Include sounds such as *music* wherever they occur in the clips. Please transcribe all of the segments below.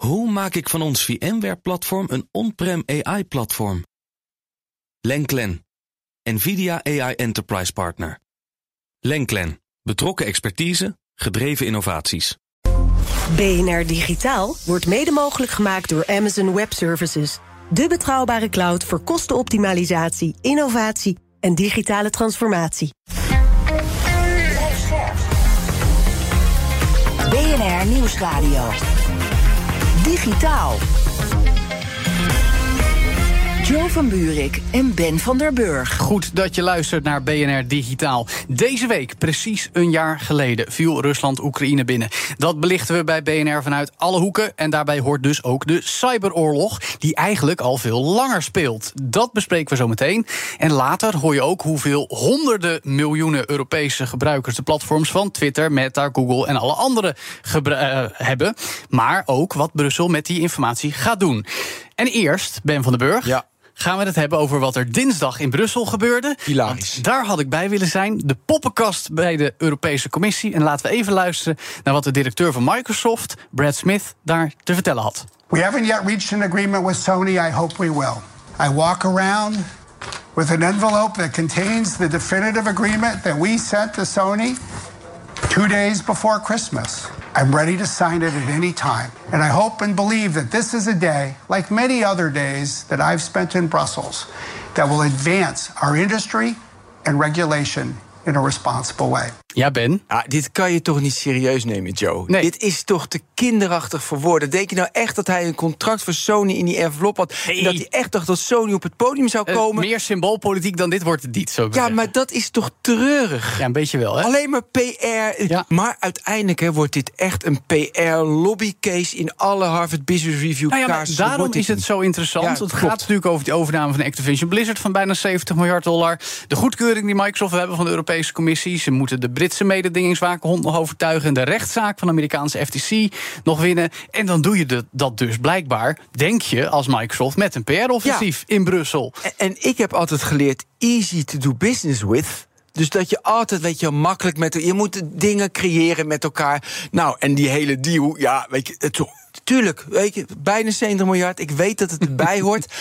Hoe maak ik van ons VMware-platform een on-prem AI-platform? Lenklen, NVIDIA AI Enterprise Partner. Lenklen, betrokken expertise, gedreven innovaties. BNR Digitaal wordt mede mogelijk gemaakt door Amazon Web Services. De betrouwbare cloud voor kostenoptimalisatie, innovatie en digitale transformatie. BNR Nieuwsradio. Digitaal. Jo van Buurik en Ben van der Burg. Goed dat je luistert naar BNR Digitaal. Deze week, precies een jaar geleden, viel Rusland Oekraïne binnen. Dat belichten we bij BNR vanuit alle hoeken. En daarbij hoort dus ook de cyberoorlog, die eigenlijk al veel langer speelt. Dat bespreken we zo meteen. En later hoor je ook hoeveel honderden miljoenen Europese gebruikers de platforms van Twitter, Meta, Google en alle andere uh, hebben. Maar ook wat Brussel met die informatie gaat doen. En eerst, Ben van den Burg. Ja gaan we het hebben over wat er dinsdag in Brussel gebeurde. Hilarisch. daar had ik bij willen zijn. De poppenkast bij de Europese Commissie. En laten we even luisteren naar wat de directeur van Microsoft, Brad Smith, daar te vertellen had. We haven't yet reached an agreement with Sony. I hope we will. I walk around with an envelope that contains the definitive agreement that we sent to Sony two days before Christmas. I'm ready to sign it at any time. And I hope and believe that this is a day, like many other days that I've spent in Brussels, that will advance our industry and regulation in a responsible way. Ja, Ben. Ah, dit kan je toch niet serieus nemen, Joe? Nee. Dit is toch te kinderachtig voor woorden. Denk je nou echt dat hij een contract voor Sony in die envelop had? Nee. En dat hij echt dacht dat Sony op het podium zou Uh, komen? meer symboolpolitiek dan dit wordt het niet, zo ja, maar dat is toch treurig? Ja, een beetje wel, hè? Alleen maar PR. Ja. Maar uiteindelijk hè, wordt dit echt een PR-lobbycase in alle Harvard Business Review Nou ja, casussen. daarom is het zo interessant. Ja, het klopt. gaat natuurlijk over die overname van Activision Blizzard van bijna 70 miljard dollar. De goedkeuring die Microsoft hebben van de Europese Commissie. Ze moeten de Britse mededingingswakenhond nog overtuigen. En de rechtszaak van de Amerikaanse FTC nog winnen. En dan doe je de- dat dus blijkbaar, denk je, als Microsoft met een PR-offensief in Brussel. En, en ik heb altijd geleerd easy to do business with. Dus dat je altijd, weet je, makkelijk met... Je moet dingen creëren met elkaar. Nou, en die hele deal, ja, weet je... Het, tuurlijk, weet je, bijna 70 miljard. Ik weet dat het erbij *laughs* hoort.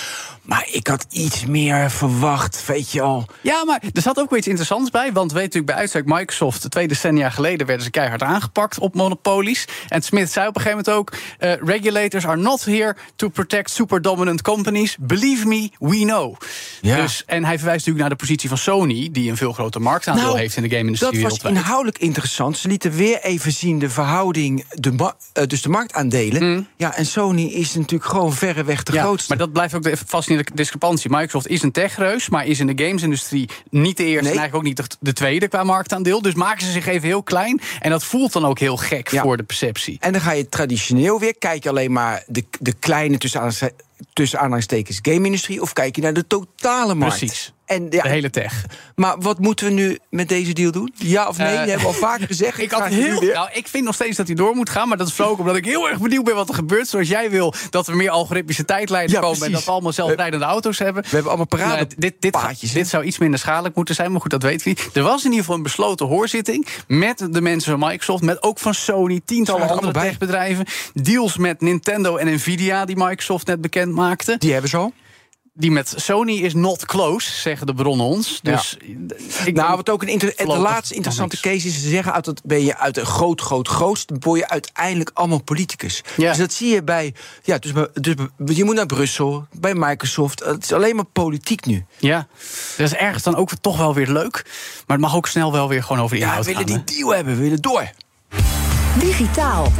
Maar ik had iets meer verwacht, weet je al. Ja, maar er zat ook weer iets interessants bij. Want weet natuurlijk bij uitstek, Microsoft twee decennia geleden werden ze keihard aangepakt op monopolies. En Smith zei op een gegeven moment ook: eh, regulators are not here to protect super dominant companies. Believe me, we know. Ja. Dus, en hij verwijst natuurlijk naar de positie van Sony, die een veel groter marktaandeel Nou, heeft in de game-industrie Dat was wereldwijd. inhoudelijk interessant. Ze lieten weer even zien de verhouding, de eh, dus de marktaandelen. Ja, en Sony is natuurlijk gewoon verreweg de. Ja, grootste. maar dat blijft ook de fascinerende discrepantie. Microsoft is een techreus, maar is in de gamesindustrie niet de eerste Nee. en eigenlijk ook niet de, de tweede qua marktaandeel. Dus maken ze zich even heel klein. En dat voelt dan ook heel gek Ja. voor de perceptie. En dan ga je traditioneel weer, kijk je alleen maar de, de kleine tussen, aanhalingstekens- tussen aanhalingstekens game-industrie, of kijk je naar de totale markt. Precies. En, ja, De hele tech. Maar wat moeten we nu met deze deal doen? Ja of nee? Dat hebben we al vaker *laughs* gezegd. Ik, had heel, nou, ik vind nog steeds dat hij door moet gaan. Maar dat is ook omdat ik heel erg benieuwd ben wat er gebeurt. Zoals jij wil dat er meer algoritmische tijdlijnen Ja, komen. En dat we allemaal zelfrijdende auto's hebben. We hebben allemaal parade Nou, dit, dit, paadjes, hè? dit zou iets minder schadelijk moeten zijn. Maar goed, dat weten we niet. Er was in ieder geval een besloten hoorzitting. Met de mensen van Microsoft. Met ook van Sony. Tientallen er andere techbedrijven. Deals met Nintendo en Nvidia. Die Microsoft net bekend maakte. Die hebben ze al. Die met Sony is not close, zeggen de bronnen ons. Dus ik Nou, wat ook een inter- de laatste interessante case is, ze zeggen uit dat ben je uit een groot, groot, grootst, dan word je uiteindelijk allemaal politicus. Ja. Dus dat zie je bij, ja, dus, dus je moet naar Brussel, bij Microsoft. Het is alleen maar politiek nu. Ja, dat is ergens dan ook toch wel weer leuk. Maar het mag ook snel wel weer gewoon over de Ja, we inhoud willen gaan. die deal hebben, we willen door. Digitaal.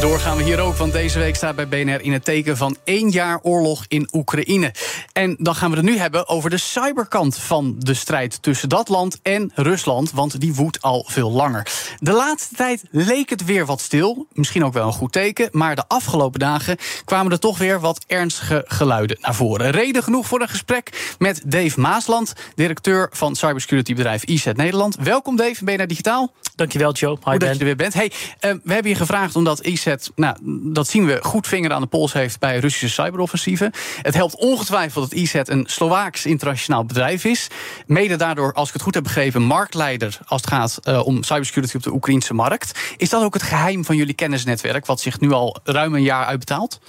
Doorgaan we hier ook, want deze week staat bij BNR in het teken van één jaar oorlog in Oekraïne. En dan gaan we het nu hebben over de cyberkant van de strijd tussen dat land en Rusland, want die woedt al veel langer. De laatste tijd leek het weer wat stil, misschien ook wel een goed teken, maar de afgelopen dagen kwamen er toch weer wat ernstige geluiden naar voren. Reden genoeg voor een gesprek met Dave Maasland, directeur van cybersecurity-bedrijf IZ Nederland. Welkom Dave, naar Digitaal? Dankjewel, Joe. Hi, dat Ben. je er weer bent. Hey, eh, we hebben je gevraagd omdat IZ Nou, dat zien we, goed vinger aan de pols heeft bij Russische cyberoffensieven. Het helpt ongetwijfeld dat IZ een Slovaaks internationaal bedrijf is. Mede daardoor, als ik het goed heb begrepen, marktleider als het gaat uh, om cybersecurity op de Oekraïnse markt. Is dat ook het geheim van jullie kennisnetwerk, wat zich nu al ruim een jaar uitbetaalt?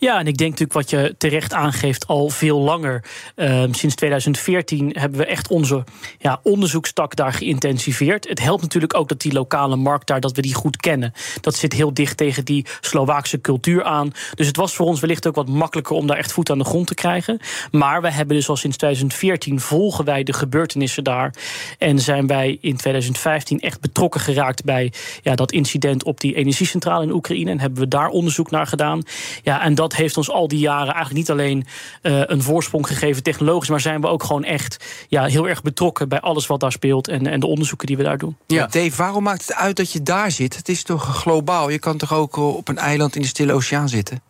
Ja, en ik denk natuurlijk wat je terecht aangeeft al veel langer. Uh, sinds 2014 hebben we echt onze ja, onderzoekstak daar geïntensiveerd. Het helpt natuurlijk ook dat die lokale markt daar, dat we die goed kennen. Dat zit heel dicht tegen die Slovaakse cultuur aan. Dus het was voor ons wellicht ook wat makkelijker om daar echt voet aan de grond te krijgen. Maar we hebben dus al sinds 2014 volgen wij de gebeurtenissen daar. En zijn wij in 2015 echt betrokken geraakt bij ja, dat incident op die energiecentrale in Oekraïne. En hebben we daar onderzoek naar gedaan. Ja, en dat dat heeft ons al die jaren eigenlijk niet alleen uh, een voorsprong gegeven technologisch, maar zijn we ook gewoon echt ja, heel erg betrokken bij alles wat daar speelt en, en de onderzoeken die we daar doen. Ja. Dave, waarom maakt het uit dat je daar zit? Het is toch globaal? Je kan toch ook op een eiland in de Stille Oceaan zitten?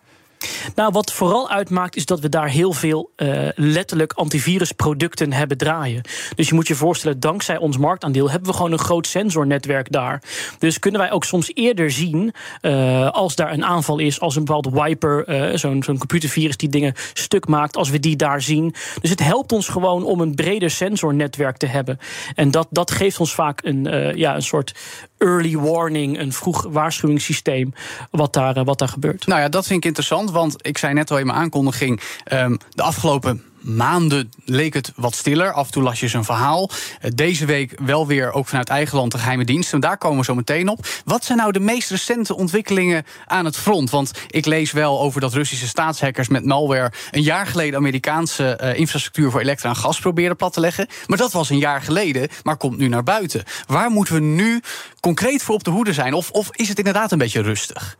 Nou, wat vooral uitmaakt is dat we daar heel veel uh, letterlijk antivirusproducten hebben draaien. Dus je moet je voorstellen, dankzij ons marktaandeel hebben we gewoon een groot sensornetwerk daar. Dus kunnen wij ook soms eerder zien uh, als daar een aanval is, als een bepaald wiper, uh, zo'n zo'n computervirus die dingen stuk maakt, als we die daar zien. Dus het helpt ons gewoon om een breder sensornetwerk te hebben. En dat, dat geeft ons vaak een, ja, een soort early warning, een vroeg waarschuwingssysteem, wat daar, wat daar gebeurt. Nou ja, dat vind ik interessant want ik zei net al in mijn aankondiging: um, de afgelopen maanden leek het wat stiller. Af en toe las je zijn verhaal. Eh, deze week wel weer ook vanuit eigen land de geheime diensten. Daar komen we zo meteen op. Wat zijn nou de meest recente ontwikkelingen aan het front? Want ik lees wel over dat Russische staatshackers met malware een jaar geleden Amerikaanse uh, infrastructuur voor elektra en gas probeerden plat te leggen. Maar dat was een jaar geleden, maar komt nu naar buiten. Waar moeten we nu concreet voor op de hoede zijn? Of, of is het inderdaad een beetje rustig?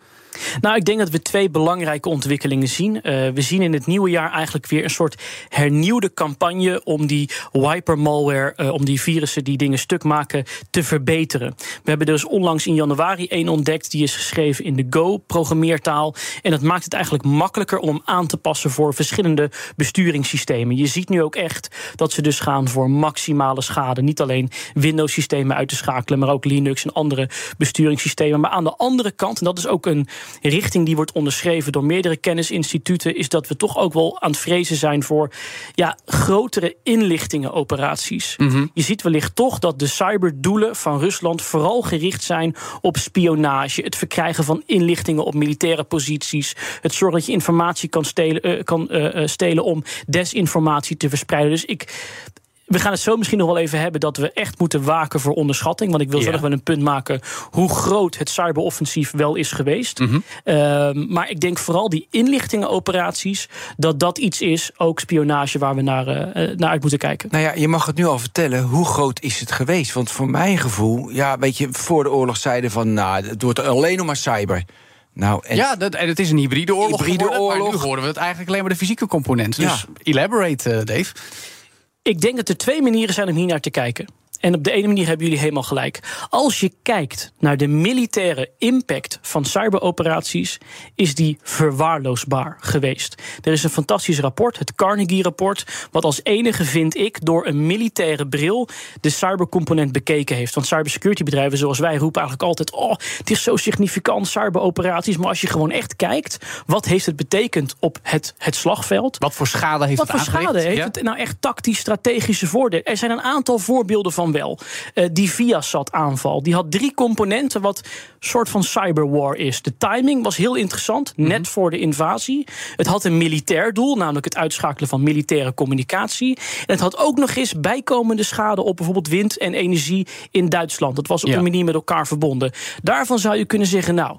Nou, ik denk dat we twee belangrijke ontwikkelingen zien. Uh, we zien in het nieuwe jaar eigenlijk weer een soort hernieuwde campagne om die wiper malware, uh, om die virussen die dingen stuk maken, te verbeteren. We hebben dus onlangs in januari één ontdekt, die is geschreven in de Go-programmeertaal. En dat maakt het eigenlijk makkelijker om aan te passen voor verschillende besturingssystemen. Je ziet nu ook echt dat ze dus gaan voor maximale schade. Niet alleen Windows-systemen uit te schakelen, maar ook Linux en andere besturingssystemen. Maar aan de andere kant, en dat is ook een richting die wordt onderschreven door meerdere kennisinstituten, is dat we toch ook wel aan het vrezen zijn voor ja, grotere inlichtingenoperaties. Mm Je ziet wellicht toch dat de cyberdoelen van Rusland vooral gericht zijn op spionage, het verkrijgen van inlichtingen op militaire posities, het zorgen dat je informatie kan stelen, uh, kan, uh, stelen om desinformatie te verspreiden. Dus ik we gaan het zo misschien nog wel even hebben dat we echt moeten waken voor onderschatting. Want ik wil zo nog wel een punt maken hoe groot het cyberoffensief wel is geweest. Mm -hmm. uh, maar ik denk vooral die inlichtingenoperaties, dat dat iets is, ook spionage, waar we naar, uh, naar uit moeten kijken. Nou ja, je mag het nu al vertellen. Hoe groot is het geweest? Want voor mijn gevoel, ja, weet je, voor de oorlog zeiden van, nou, het wordt alleen nog maar cyber. Nou, en ja, dat, en het is een hybride oorlog. Hybride geworden, oorlog. Maar nu horen we het eigenlijk alleen maar de fysieke component. Dus ja. elaborate, uh, Dave. Ik denk dat er twee manieren zijn om hier naar te kijken. En op de ene manier hebben jullie helemaal gelijk. Als je kijkt naar de militaire impact van cyberoperaties, is die verwaarloosbaar geweest. Er is een fantastisch rapport, het Carnegie-rapport, wat als enige, vind ik, door een militaire bril de cybercomponent bekeken heeft. Want cybersecurity bedrijven zoals wij roepen eigenlijk altijd: oh, het is zo significant, cyberoperaties. Maar als je gewoon echt kijkt, wat heeft het betekend op het, het slagveld? Wat voor schade heeft wat het Wat voor schade heeft het nou echt tactisch, strategische voordelen? Er zijn een aantal voorbeelden van wel. Uh, die Viasat-aanval. Die had drie componenten, wat soort van cyberwar is. De timing was heel interessant, net mm -hmm. voor de invasie. Het had een militair doel, namelijk het uitschakelen van militaire communicatie. En het had ook nog eens bijkomende schade op bijvoorbeeld wind en energie in Duitsland. Dat was op ja. een manier met elkaar verbonden. Daarvan zou je kunnen zeggen, nou.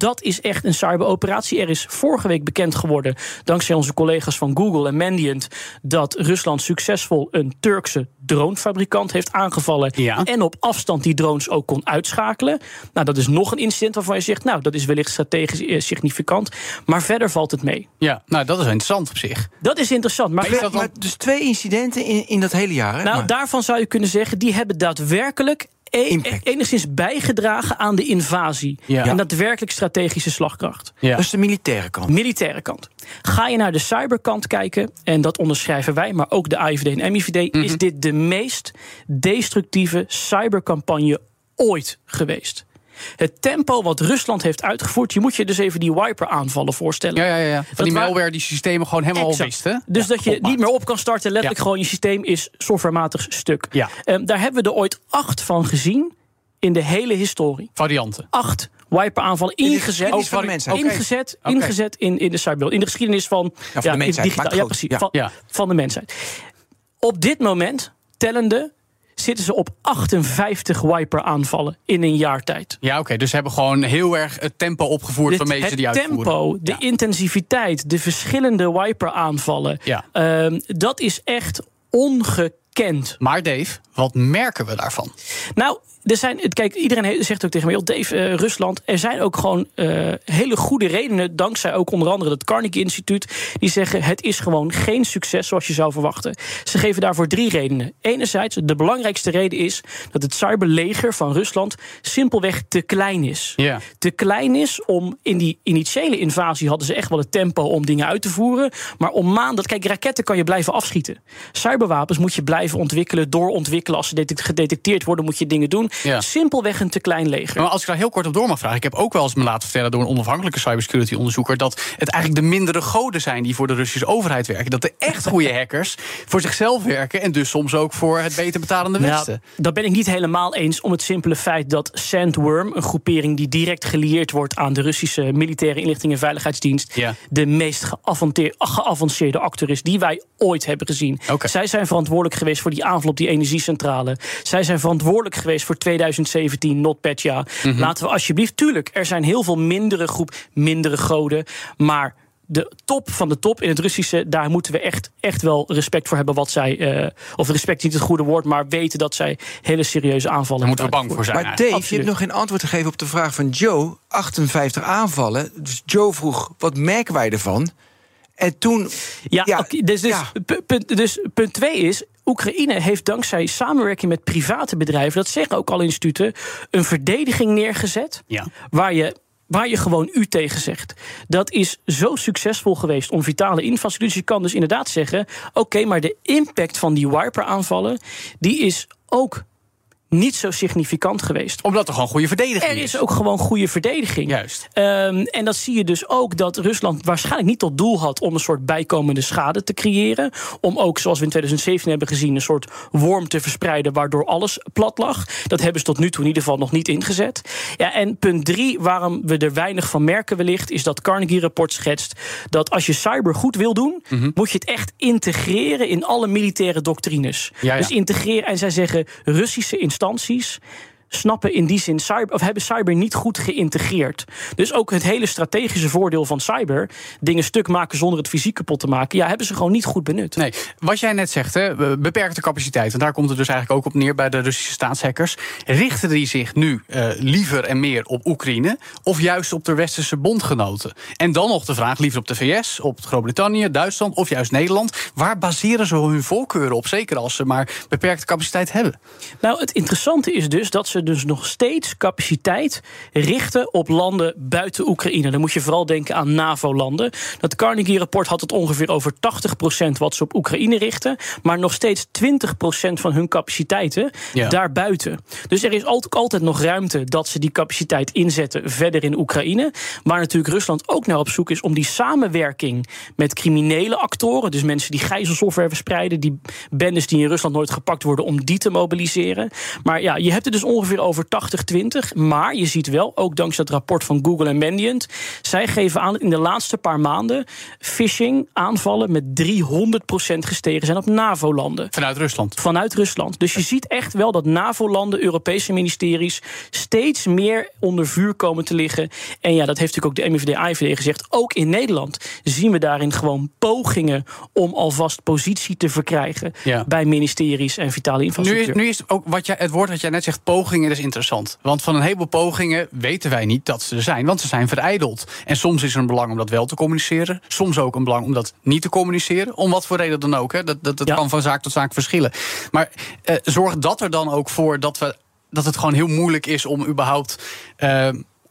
Dat is echt een cyberoperatie. Er is vorige week bekend geworden, dankzij onze collega's van Google en Mandiant, dat Rusland succesvol een Turkse dronefabrikant heeft aangevallen. Ja. En op afstand die drones ook kon uitschakelen. Nou, dat is nog een incident waarvan je zegt, nou, dat is wellicht strategisch eh, significant. Maar verder valt het mee. Ja, nou, dat is interessant op zich. Dat is interessant. Maar, maar, maar dus twee incidenten in, in dat hele jaar. Hè? Nou, maar. daarvan zou je kunnen zeggen, die hebben daadwerkelijk Impact. enigszins bijgedragen aan de invasie. Ja. En daadwerkelijk strategische slagkracht. Ja. Dat is de militaire kant. Militaire kant. Ga je naar de cyberkant kijken, en dat onderschrijven wij, maar ook de AIVD en MIVD, mm -hmm. is dit de meest destructieve cybercampagne ooit geweest. Het tempo wat Rusland heeft uitgevoerd, je moet je dus even die wiper-aanvallen voorstellen. Ja, ja, ja. Van die wa- malware die systemen gewoon helemaal wisten. Dus dat je niet meer op kan starten, letterlijk Ja. gewoon je systeem is softwarematig stuk. Ja. Ehm, daar hebben we er ooit acht van gezien in de hele historie. Varianten. Acht wiper-aanvallen de ingezet. geschiedenis van de mensheid. Ingezet, ingezet in, in de cyberwereld. In de geschiedenis van, van de in mensheid, digitaal- ja, precies, Ja. Van, Ja. van de mensheid. Op dit moment, tellende, zitten ze op 58 wiper-aanvallen in een jaar tijd. Ja, oké. dus ze hebben gewoon heel erg het tempo opgevoerd waarmee ze die het uitvoeren. tempo, de intensiviteit, de verschillende wiper-aanvallen. Ja. ehm, dat is echt ongekend. Maar Dave, wat merken we daarvan? Nou, er zijn, kijk, iedereen zegt ook tegen mij, "Oh, Dave, eh, Rusland. Er zijn ook gewoon eh, hele goede redenen, dankzij ook onder andere het Carnegie Instituut, die zeggen het is gewoon geen succes zoals je zou verwachten. Ze geven daarvoor drie redenen. Enerzijds, de belangrijkste reden is dat het cyberleger van Rusland simpelweg te klein is. Ja. Te klein is om in die initiële invasie hadden ze echt wel het tempo om dingen uit te voeren. Maar om maanden, kijk, raketten kan je blijven afschieten. Cyberwapens moet je blijven ontwikkelen, doorontwikkelen. Als ze detect- gedetecteerd worden, moet je dingen doen. Ja. Simpelweg een te klein leger. Maar als ik daar heel kort op door mag vragen. Ik heb ook wel eens me laten vertellen door een onafhankelijke cybersecurity onderzoeker. dat het eigenlijk de mindere goden zijn die voor de Russische overheid werken. Dat de echt goede *laughs* hackers voor zichzelf werken. en dus soms ook voor het beter betalende Nou, Westen. dat ben ik niet helemaal eens om het simpele feit dat Sandworm, een groepering die direct gelieerd wordt aan de Russische militaire inlichting en veiligheidsdienst, Ja. de meest geavanceerde, actor is die wij ooit hebben gezien. Zij zijn verantwoordelijk geweest voor die aanval op die energiecentrale. Zij zijn verantwoordelijk geweest voor 2017, NotPetya. Mhm. Laten we alsjeblieft, tuurlijk, er zijn heel veel mindere groep, mindere goden, maar de top van de top in het Russische, daar moeten we echt, echt wel respect voor hebben wat zij, eh, of respect is niet het goede woord, maar weten dat zij hele serieuze aanvallen Daar moeten we bang voor zijn. Maar Dave, je hebt nog geen antwoord gegeven op de vraag van Joe. 58 aanvallen. Dus Joe vroeg, wat merken wij ervan? En toen... Ja, dus, dus, ja. punt, dus punt twee is. Oekraïne heeft dankzij samenwerking met private bedrijven, dat zeggen ook alle instituten, een verdediging neergezet. Ja. Waar je. Waar je gewoon u tegen zegt. Dat is zo succesvol geweest om vitale infrastructuur. Dus je kan dus inderdaad zeggen: oké, maar de impact van die wiper-aanvallen. die is ook niet zo significant geweest. Omdat er gewoon goede verdediging Er is ook gewoon goede verdediging. Juist. Ehm, en dat zie je dus ook dat Rusland waarschijnlijk niet tot doel had om een soort bijkomende schade te creëren. Om ook, zoals we in 2017 hebben gezien, een soort worm te verspreiden waardoor alles plat lag. Dat hebben ze tot nu toe in ieder geval nog niet ingezet. Ja, en punt drie, waarom we er weinig van merken wellicht, is dat Carnegie-rapport schetst dat als je cyber goed wil doen, moet je het echt integreren in alle militaire doctrines. Ja, ja. Dus integreren. En zij zeggen Russische instanties instanties snappen in die zin cyber, of hebben cyber niet goed geïntegreerd. Dus ook het hele strategische voordeel van cyber, dingen stuk maken zonder het fysiek kapot te maken, ja, hebben ze gewoon niet goed benut. Nee, wat jij net zegt, hè, beperkte capaciteit. En daar komt het dus eigenlijk ook op neer bij de Russische staatshackers. Richten die zich nu eh, liever en meer op Oekraïne of juist op de westerse bondgenoten? En dan nog de vraag: liever op de VS, op Groot-Brittannië, Duitsland of juist Nederland? Waar baseren ze hun voorkeuren op? Zeker als ze maar beperkte capaciteit hebben. Nou, het interessante is dus dat ze dus nog steeds capaciteit richten op landen buiten Oekraïne. Dan moet je vooral denken aan NAVO-landen. Dat Carnegie-rapport had het ongeveer over 80% wat ze op Oekraïne richten, maar nog steeds 20% van hun capaciteiten Ja. daarbuiten. Dus er is altijd, altijd nog ruimte dat ze die capaciteit inzetten verder in Oekraïne. Waar natuurlijk Rusland ook naar op zoek is om die samenwerking met criminele actoren, dus mensen die gijzelsoftware verspreiden, die bendes die in Rusland nooit gepakt worden, om die te mobiliseren. Maar ja, je hebt het dus ongeveer over 80-20. Maar je ziet wel, ook dankzij het rapport van Google en Mandiant, zij geven aan dat in de laatste paar maanden phishing aanvallen met 300% gestegen zijn op NAVO-landen Vanuit Rusland. vanuit Rusland. Dus je ziet echt wel dat NAVO-landen, Europese ministeries steeds meer onder vuur komen te liggen. En ja, dat heeft natuurlijk ook de MIVD-IVD gezegd. Ook in Nederland zien we daarin gewoon pogingen om alvast positie te verkrijgen Ja. bij ministeries en vitale Nu infrastructuur. is, nu is ook wat jij, het woord dat jij net zegt, pogingen, is interessant. Want van een heleboel pogingen weten wij niet dat ze er zijn, want ze zijn verijdeld. En soms is er een belang om dat wel te communiceren. Soms ook een belang om dat niet te communiceren. Om wat voor reden dan ook. Hè. Dat, dat, dat Ja. kan van zaak tot zaak verschillen. Maar eh, zorgt dat er dan ook voor dat, we, dat het gewoon heel moeilijk is om überhaupt. eh,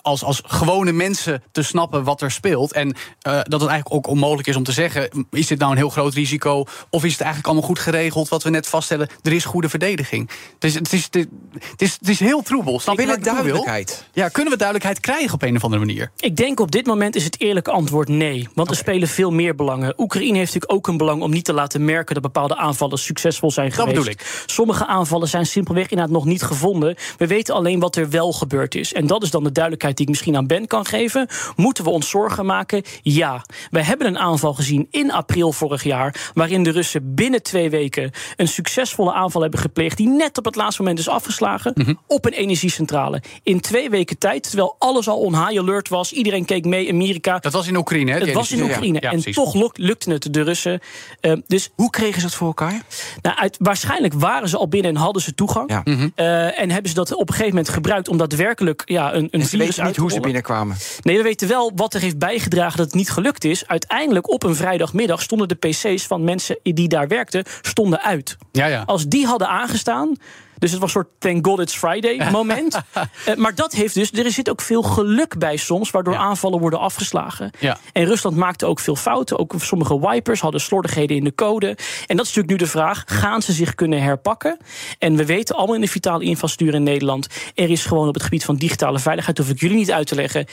als, als gewone mensen te snappen wat er speelt. En uh, dat het eigenlijk ook onmogelijk is om te zeggen: is dit nou een heel groot risico? Of is het eigenlijk allemaal goed geregeld? Wat we net vaststellen, er is goede verdediging. Het is, het is, het is, het is heel troebel. Snap je wat duidelijkheid? Ja, kunnen we duidelijkheid krijgen op een of andere manier? Ik denk op dit moment is het eerlijke antwoord nee. Want er spelen veel meer belangen. Oekraïne heeft natuurlijk ook een belang om niet te laten merken dat bepaalde aanvallen succesvol zijn geweest. Dat bedoel ik. Sommige aanvallen zijn simpelweg inderdaad nog niet gevonden. We weten alleen wat er wel gebeurd is. En dat is dan de duidelijkheid die ik misschien aan Ben kan geven. Moeten we ons zorgen maken? Ja. We hebben een aanval gezien in april vorig jaar. Waarin de Russen binnen twee weken een succesvolle aanval hebben gepleegd. Die net op het laatste moment is afgeslagen. Mhm. Op een energiecentrale. In twee weken tijd. Terwijl alles al on high alert was. Iedereen keek mee. Amerika. Dat was in Oekraïne, hè? Het was in Oekraïne. en toch lukte het de Russen. Uh, dus Hoe kregen ze dat voor elkaar? Nou, uit, waarschijnlijk waren ze al binnen en hadden ze toegang. Ja. Uh, en hebben ze dat op een gegeven moment gebruikt om daadwerkelijk ja, een, een en virus niet hoe ze binnenkwamen. Nee, we weten wel wat er heeft bijgedragen dat het niet gelukt is. Uiteindelijk op een vrijdagmiddag stonden de PC's van mensen die daar werkten stonden uit. Ja, ja. Als die hadden aangestaan, dus het was een soort thank God it's Friday *laughs* moment. uh, maar dat heeft dus, er zit ook veel geluk bij soms, waardoor aanvallen worden afgeslagen. Ja. En Rusland maakte ook veel fouten. Ook sommige wipers hadden slordigheden in de code. En dat is natuurlijk nu de vraag: gaan ze zich kunnen herpakken? En we weten allemaal in de vitale infrastructuur in Nederland, er is gewoon op het gebied van digitale veiligheid, hoef ik jullie niet uit te leggen,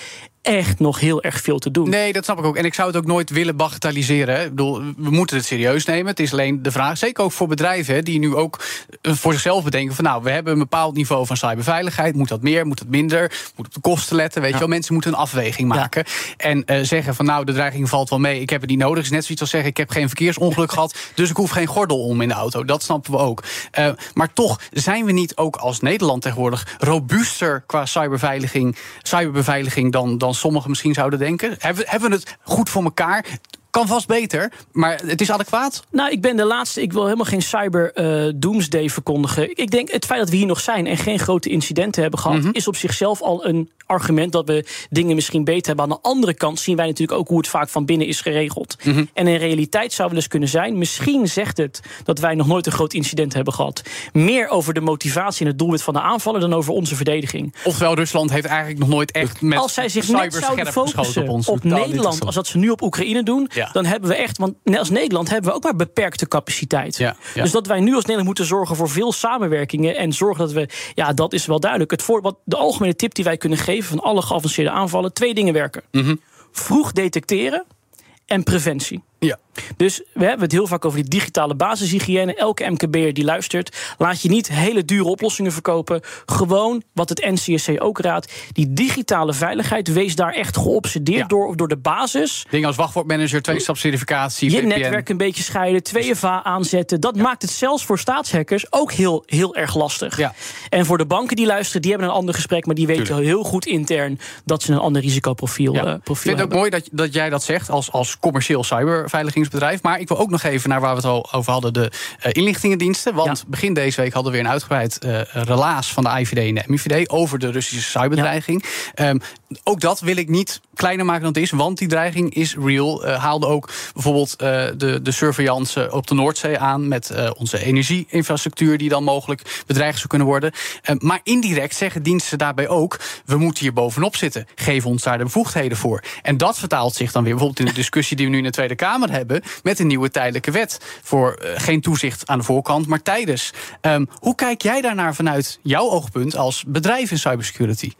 echt nog heel erg veel te doen. Nee, dat snap ik ook. En ik zou het ook nooit willen bagatelliseren. Ik bedoel, we moeten het serieus nemen. Het is alleen de vraag, zeker ook voor bedrijven... die nu ook eh, voor zichzelf bedenken van... nou, we hebben een bepaald niveau van cyberveiligheid. Moet dat meer, moet dat minder? Moet op de kosten letten? Weet je wel, mensen moeten een afweging maken. En uh, zeggen van nou, de dreiging valt wel mee. Ik heb het niet nodig. is net zoiets als zeggen, ik heb geen verkeersongeluk gehad... *laughs* dus ik hoef geen gordel om in de auto. Dat snappen we ook. Uh, maar toch zijn we niet ook als Nederland tegenwoordig... robuuster qua cyberveiliging, cyberbeveiliging dan, dan sommigen misschien zouden denken? Hebben, hebben we het goed voor elkaar? Kan vast beter, maar het is adequaat? Nou, ik ben de laatste. Ik wil helemaal geen cyber uh, doomsday verkondigen. Ik denk het feit dat we hier nog zijn en geen grote incidenten hebben gehad, mm -hmm. is op zichzelf al een argument dat we dingen misschien beter hebben. Aan de andere kant zien wij natuurlijk ook hoe het vaak van binnen is geregeld. Mm -hmm. En in realiteit zou wel eens kunnen zijn, misschien zegt het dat wij nog nooit een groot incident hebben gehad. Meer over de motivatie en het doelwit van de aanvallen dan over onze verdediging. Oftewel, Rusland heeft eigenlijk nog nooit echt met Als zij zich net zouden focussen op, ons. op Nederland, als dat ze nu op Oekraïne doen, ja. Dan hebben we echt, want als Nederland hebben we ook maar beperkte capaciteit. Ja, ja. Dus dat wij nu als Nederland moeten zorgen voor veel samenwerkingen en zorgen dat we, ja, dat is wel duidelijk. Het voor, wat de algemene tip die wij kunnen geven van alle geavanceerde aanvallen, twee dingen werken. Mm -hmm. Vroeg detecteren en preventie. Ja. Dus we hebben het heel vaak over die digitale basishygiëne. Elke MKB'er die luistert, laat je niet hele dure oplossingen verkopen. Gewoon wat het NCSC ook raadt. Die digitale veiligheid, wees daar echt geobsedeerd ja. door, door de basis. Dingen als wachtwoordmanager, twee-stapscertificatie, Je VPN. netwerk een beetje scheiden, 2FA aanzetten. Dat ja. maakt het zelfs voor staatshackers ook heel, heel erg lastig. Ja. En voor de banken die luisteren, die hebben een ander gesprek... maar die weten Tuurlijk. heel goed intern dat ze een ander risicoprofiel uh, profiel Ik vind het ook hebben. mooi dat, dat jij dat zegt als, als commercieel cyberveiligingsbedrijf. Maar ik wil ook nog even naar waar we het al over hadden, de uh, inlichtingendiensten. Want ja. begin deze week hadden we weer een uitgebreid uh, relaas van de IVD en de MIVD over de Russische cyberdreiging. Ja. Um, ook dat wil ik niet kleiner maken dan het is, want die dreiging is real. Uh, haalde ook bijvoorbeeld de, de surveillance op de Noordzee aan met onze energieinfrastructuur, die dan mogelijk bedreigd zou kunnen worden. maar indirect zeggen diensten daarbij ook: we moeten hier bovenop zitten. Geef ons daar de bevoegdheden voor. En dat vertaalt zich dan weer bijvoorbeeld in de discussie die we nu in de Tweede Kamer hebben met een nieuwe tijdelijke wet voor geen toezicht aan de voorkant, maar tijdens. Um, hoe kijk jij daarnaar vanuit jouw oogpunt als bedrijf in cybersecurity?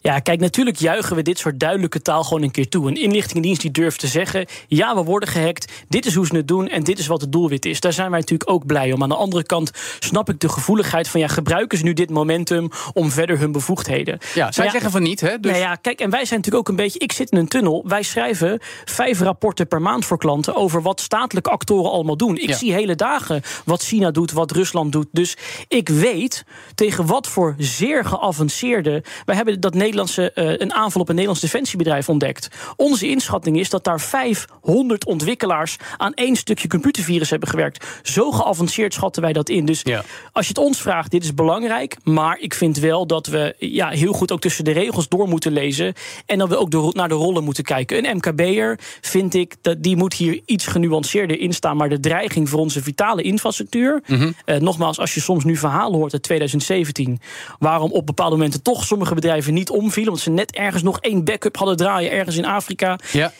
Ja, kijk, natuurlijk juichen we dit soort duidelijke taal gewoon een keer toe. Een inlichtingendienst die durft te zeggen: ja, we worden gehackt, dit is hoe ze het doen en dit is wat het doelwit is. Daar zijn wij natuurlijk ook blij om. Aan de andere kant snap ik de gevoeligheid van ja, gebruiken ze nu dit momentum om verder hun bevoegdheden. Ja, zij ja, zeggen van niet, hè? Dus... Nou ja, kijk, en wij zijn natuurlijk ook een beetje. Ik zit in een tunnel. Wij schrijven vijf rapporten per maand voor klanten over wat statelijke actoren allemaal doen. Ik ja. zie hele dagen wat China doet, wat Rusland doet. Dus ik weet tegen wat voor zeer geavanceerde. Wij hebben dat Nederlandse, uh, een aanval op een Nederlands defensiebedrijf ontdekt. Onze inschatting is dat daar 500 ontwikkelaars aan één stukje computervirus hebben gewerkt. Zo geavanceerd schatten wij dat in. Dus ja. als je het ons vraagt, dit is belangrijk. Maar ik vind wel dat we ja, heel goed ook tussen de regels door moeten lezen. En dat we ook de, naar de rollen moeten kijken. Een MKB'er vind ik dat die moet hier iets genuanceerder in staan. Maar de dreiging voor onze vitale infrastructuur. Mm -hmm. uh, nogmaals, als je soms nu verhalen hoort uit 2017. waarom op bepaalde momenten toch sommige bedrijven niet omvielen. Want ze net ergens nog één backup hadden draaien, ergens in Afrika. Ja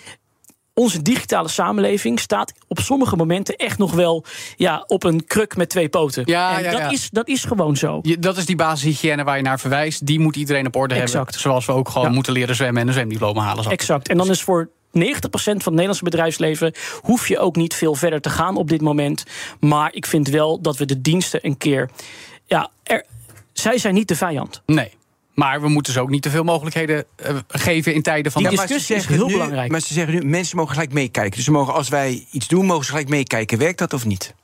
onze digitale samenleving staat op sommige momenten echt nog wel ja, op een kruk met twee poten. Ja, en ja, dat. Is, dat is gewoon zo. Je- dat is die basishygiëne waar je naar verwijst. Die moet iedereen op orde Exact. hebben. Zoals we ook gewoon moeten leren zwemmen en een zwemdiploma halen. Exact. En dan is voor 90% van het Nederlandse bedrijfsleven hoef je ook niet veel verder te gaan op dit moment. Maar ik vind wel dat we de diensten een keer. Ja, er, zij zijn niet de vijand. Nee. Maar we moeten ze ook niet te veel mogelijkheden eh, geven in tijden van Die discussie is heel nu- belangrijk. Maar ze zeggen nu, mensen mogen gelijk meekijken. Dus ze mogen, als wij iets doen, mogen ze gelijk meekijken. Werkt dat of niet?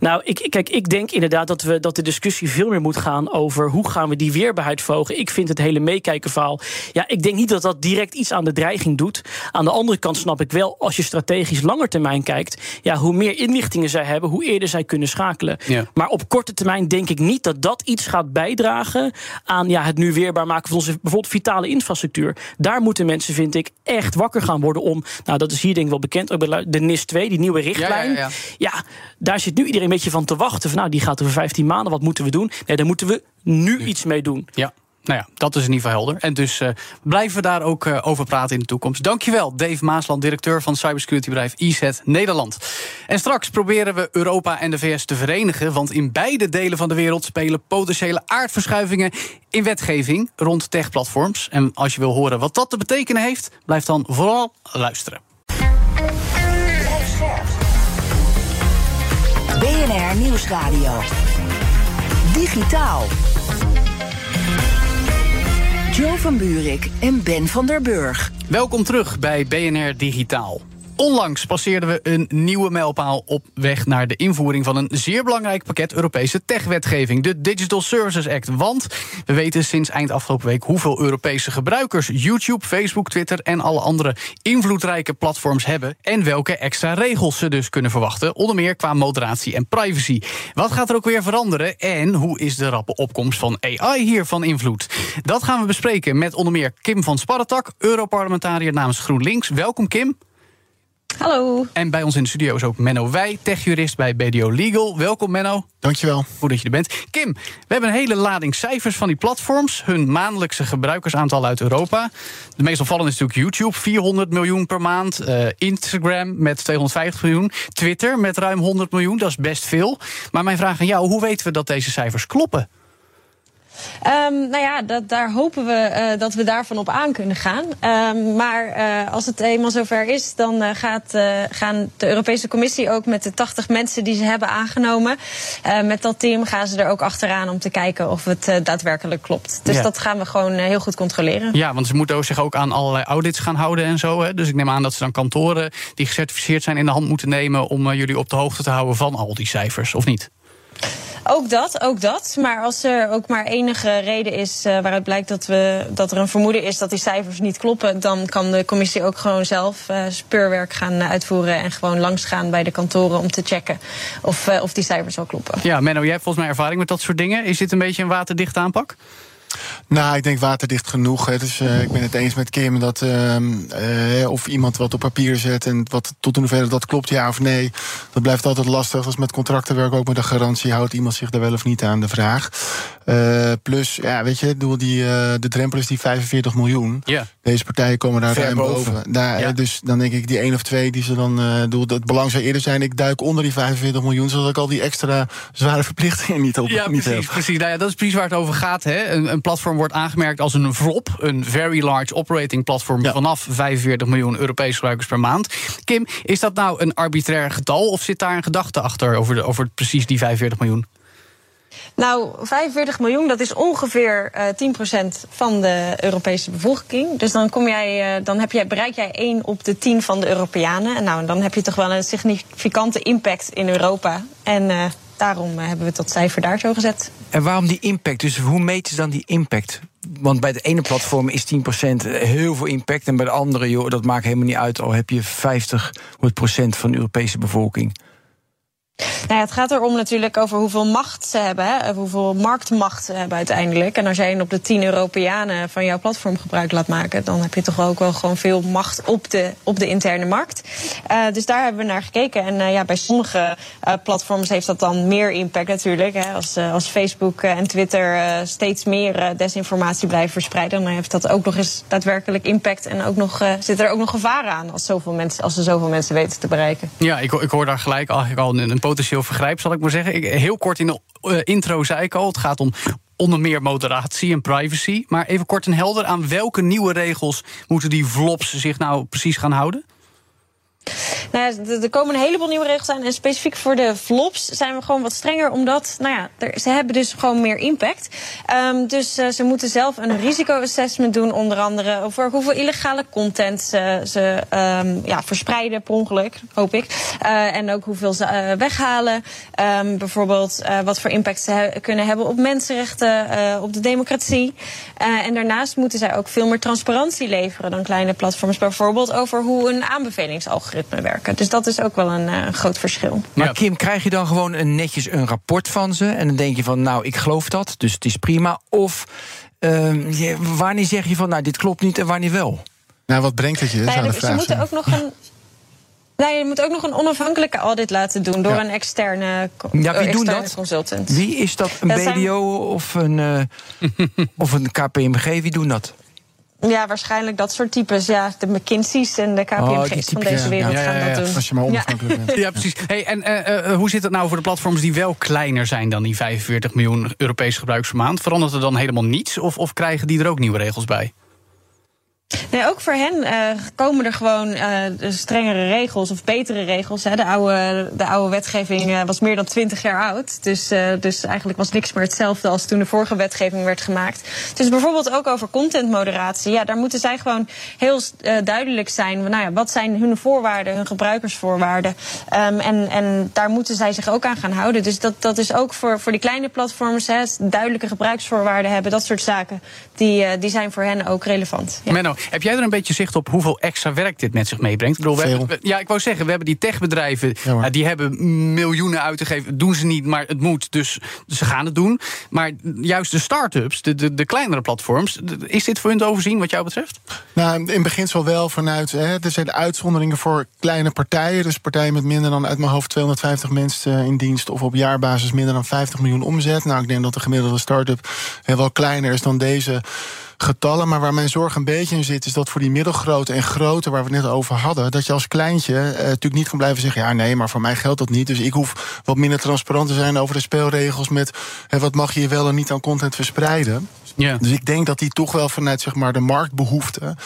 Nou, ik, kijk, ik denk inderdaad dat, we, dat de discussie veel meer moet gaan over hoe gaan we die weerbaarheid verhogen. Ik vind het hele meekijken verhaal. Ja, ik denk niet dat dat direct iets aan de dreiging doet. Aan de andere kant snap ik wel, als je strategisch langer termijn kijkt, ja, hoe meer inlichtingen zij hebben, hoe eerder zij kunnen schakelen. Ja. Maar op korte termijn denk ik niet dat dat iets gaat bijdragen aan ja, het nu weerbaar maken van onze bijvoorbeeld vitale infrastructuur. Daar moeten mensen, vind ik, echt wakker gaan worden om. Nou, dat is hier denk ik wel bekend. Ook bij de NIS 2, die nieuwe richtlijn. Ja, ja, Ja, daar zit nu iedereen een beetje van te wachten. Van, nou, die gaat over 15 maanden. Wat moeten we doen? Nee, daar moeten we nu iets mee doen. Ja. Nou ja, dat is in ieder geval helder. En dus eh, blijven we daar ook eh, over praten in de toekomst. Dankjewel, Dave Maasland, directeur van cybersecurity-bedrijf IZ Nederland. En straks proberen we Europa en de VS te verenigen. Want in beide delen van de wereld spelen potentiële aardverschuivingen in wetgeving rond techplatforms. En als je wil horen wat dat te betekenen heeft, blijf dan vooral luisteren. BNR Nieuwsradio. Digitaal. Joe van Buurik en Ben van der Burg. Welkom terug bij BNR Digitaal. Onlangs passeerden we een nieuwe mijlpaal op weg naar de invoering van een zeer belangrijk pakket Europese techwetgeving, de Digital Services Act. Want we weten sinds eind afgelopen week hoeveel Europese gebruikers YouTube, Facebook, Twitter en alle andere invloedrijke platforms hebben en welke extra regels ze dus kunnen verwachten, onder meer qua moderatie en privacy. Wat gaat er ook weer veranderen en hoe is de rappe opkomst van AI hier van invloed? Dat gaan we bespreken met onder meer Kim van Sparretak, Europarlementariër namens GroenLinks. Welkom Kim. Hallo. En bij ons in de studio is ook Menno Wij, techjurist bij BDO Legal. Welkom Menno. Dankjewel. Goed dat je er bent. Kim, we hebben een hele lading cijfers van die platforms. Hun maandelijkse gebruikersaantal uit Europa. De meest opvallende is natuurlijk YouTube, 400 miljoen per maand. Eh, Instagram met 250 miljoen. Twitter met ruim 100 miljoen, dat is best veel. Maar mijn vraag aan jou, hoe weten we dat deze cijfers kloppen? Ehm, nou ja, dat, daar hopen we eh, dat we daarvan op aan kunnen gaan. Ehm, maar eh, als het eenmaal zover is, dan eh, gaat, gaan de Europese Commissie ook met de 80 mensen die ze hebben aangenomen. met dat team gaan ze er ook achteraan om te kijken of het daadwerkelijk klopt. Dus Ja. dat gaan we gewoon heel goed controleren. Ja, want ze moeten zich ook aan allerlei audits gaan houden en zo. Hè? Dus ik neem aan dat ze dan kantoren die gecertificeerd zijn in de hand moeten nemen om jullie op de hoogte te houden van al die cijfers, of niet? Ook dat, ook dat. Maar als er ook maar enige reden is eh, waaruit blijkt dat, we, dat er een vermoeden is dat die cijfers niet kloppen, dan kan de commissie ook gewoon zelf eh, speurwerk gaan eh, uitvoeren en gewoon langsgaan bij de kantoren om te checken of, of die cijfers wel kloppen. Ja, Menno, jij hebt volgens mij ervaring met dat soort dingen. Is dit een beetje een waterdichte aanpak? Nou, ik denk waterdicht genoeg. Hè. Dus eh, ik ben het eens met Kim dat ehm, eh, of iemand wat op papier zet en wat tot in hoeverre dat klopt, ja of nee. Dat blijft altijd lastig. Als met contracten werken ook met een garantie, houdt iemand zich daar wel of niet aan de vraag. Eh, plus, ja, weet je, die, eh, de drempel is die 45 miljoen. Ja. Deze partijen komen daar Ver ruim boven. boven. Daar, Ja. Dus dan denk ik, die één of twee die ze dan. eh bedoel, het belang zou eerder zijn, ik duik onder die 45 miljoen, zodat ik al die extra zware verplichtingen niet op Ja, niet precies. heb. precies. Nou ja, dat is precies waar het over gaat. Hè. Een, een platform wordt aangemerkt als een VLOP, een Very Large Operating Platform, Ja. vanaf 45 miljoen Europese gebruikers per maand. Kim, is dat nou een arbitrair getal of zit daar een gedachte achter over, de, over precies die 45 miljoen? Nou, 45 miljoen, dat is ongeveer eh 10% van de Europese bevolking. Dus dan, kom jij, eh, dan heb jij, bereik jij 1 op de 10 van de Europeanen. En nou, dan heb je toch wel een significante impact in Europa. En eh, daarom eh, hebben we dat cijfer daar zo gezet. En waarom die impact? Dus hoe meten ze dan die impact? Want bij de ene platform is 10% heel veel impact. En bij de andere, joh, dat maakt helemaal niet uit. Al heb je 50% van de Europese bevolking. Nou ja, het gaat erom natuurlijk over hoeveel macht ze hebben, hè, hoeveel marktmacht ze hebben uiteindelijk. En als jij op de 10 Europeanen van jouw platform gebruik laat maken, dan heb je toch ook wel gewoon veel macht op de, op de interne markt. Uh, dus daar hebben we naar gekeken. En uh, ja, bij sommige uh, platforms heeft dat dan meer impact natuurlijk. Hè. Als, als Facebook en Twitter steeds meer desinformatie blijven verspreiden, dan heeft dat ook nog eens daadwerkelijk impact. En ook nog, zit er ook nog gevaar aan als, zoveel mensen, als ze zoveel mensen weten te bereiken. Ja, ik, ik hoor daar gelijk eigenlijk al een, een potentieel vergrijp, zal ik maar zeggen. Heel kort in de uh, intro zei ik al, het gaat om onder meer moderatie en privacy. Maar even kort en helder, aan welke nieuwe regels moeten die vlops zich nou precies gaan houden? Nou er komen een heleboel nieuwe regels aan. En specifiek voor de flops zijn we gewoon wat strenger. Omdat, nou ja, er, ze hebben dus gewoon meer impact. Um, dus uh, ze moeten zelf een risicoassessment doen. Onder andere over hoeveel illegale content ze, ze um, ja, verspreiden per ongeluk, hoop ik. Uh, en ook hoeveel ze uh, weghalen. Um, bijvoorbeeld wat voor impact ze kunnen hebben op mensenrechten, op de democratie. en daarnaast moeten zij ook veel meer transparantie leveren dan kleine platforms. Bijvoorbeeld over hoe een aanbevelingsalgoritme werken. Dus dat is ook wel een uh, groot verschil. Maar Kim, krijg je dan gewoon een, netjes een rapport van ze... en dan denk je van, nou, ik geloof dat, dus het is prima. Of uh, je, wanneer zeg je van, nou, dit klopt niet en wanneer wel? Nou, wat brengt het je? Nou, de vraag. Ze moeten ook nog een... Nou, je moet ook nog een onafhankelijke audit laten doen door ja. een externe, ja, wie externe dat? consultant. Wie is dat? Een dat BDO zijn... of, een, uh, *laughs* of een KPMG? Wie doen dat? Ja, waarschijnlijk dat soort types. Ja, de McKinsey's en de KPMG's oh, van deze wereld ja, ja, ja, gaan dat doen. Als je maar onafhankelijk bent. *laughs* Ja, precies. Hey, en uh, uh, hoe zit het nou voor de platforms die wel kleiner zijn dan die 45 miljoen Europese gebruikers per maand? Verandert er dan helemaal niets of, of krijgen die er ook nieuwe regels bij? Nee, ook voor hen uh, komen er gewoon uh, strengere regels of betere regels. Hè. De, oude, de oude wetgeving uh, was meer dan twintig jaar oud. Dus, dus eigenlijk was niks meer hetzelfde als toen de vorige wetgeving werd gemaakt. Dus bijvoorbeeld ook over contentmoderatie. Ja, daar moeten zij gewoon heel duidelijk zijn. Nou ja, wat zijn hun voorwaarden, hun gebruikersvoorwaarden? Um, en, en daar moeten zij zich ook aan gaan houden. Dus dat, dat is ook voor, voor die kleine platforms, hè, duidelijke gebruiksvoorwaarden hebben, dat soort zaken, die, die zijn voor hen ook relevant. Ja. Menno, heb jij er een beetje zicht op hoeveel extra werk dit met zich meebrengt? Ik bedoel, we hebben, ja, ik wou zeggen, we hebben die techbedrijven, ja, die hebben miljoenen uit te geven. doen ze niet, maar het moet, dus ze gaan het doen. Maar juist de start-ups, de, de, de kleinere platforms, is dit voor hun te overzien wat jou betreft? Nou, in beginsel wel vanuit, hè, er zijn uitzonderingen voor kleine partijen. Dus partijen met minder dan uit mijn hoofd 250 mensen in dienst... of op jaarbasis minder dan 50 miljoen omzet. Nou, ik denk dat de gemiddelde start-up wel kleiner is dan deze getallen. Maar waar mijn zorg een beetje in zit, is dat voor die middelgrote en grote, waar we het net over hadden, dat je als kleintje uh, natuurlijk niet kan blijven zeggen: ja, nee, maar voor mij geldt dat niet. Dus ik hoef wat minder transparant te zijn over de speelregels met hè, wat mag je wel en niet aan content verspreiden. Ja. Dus ik denk dat die toch wel vanuit zeg maar, de marktbehoeften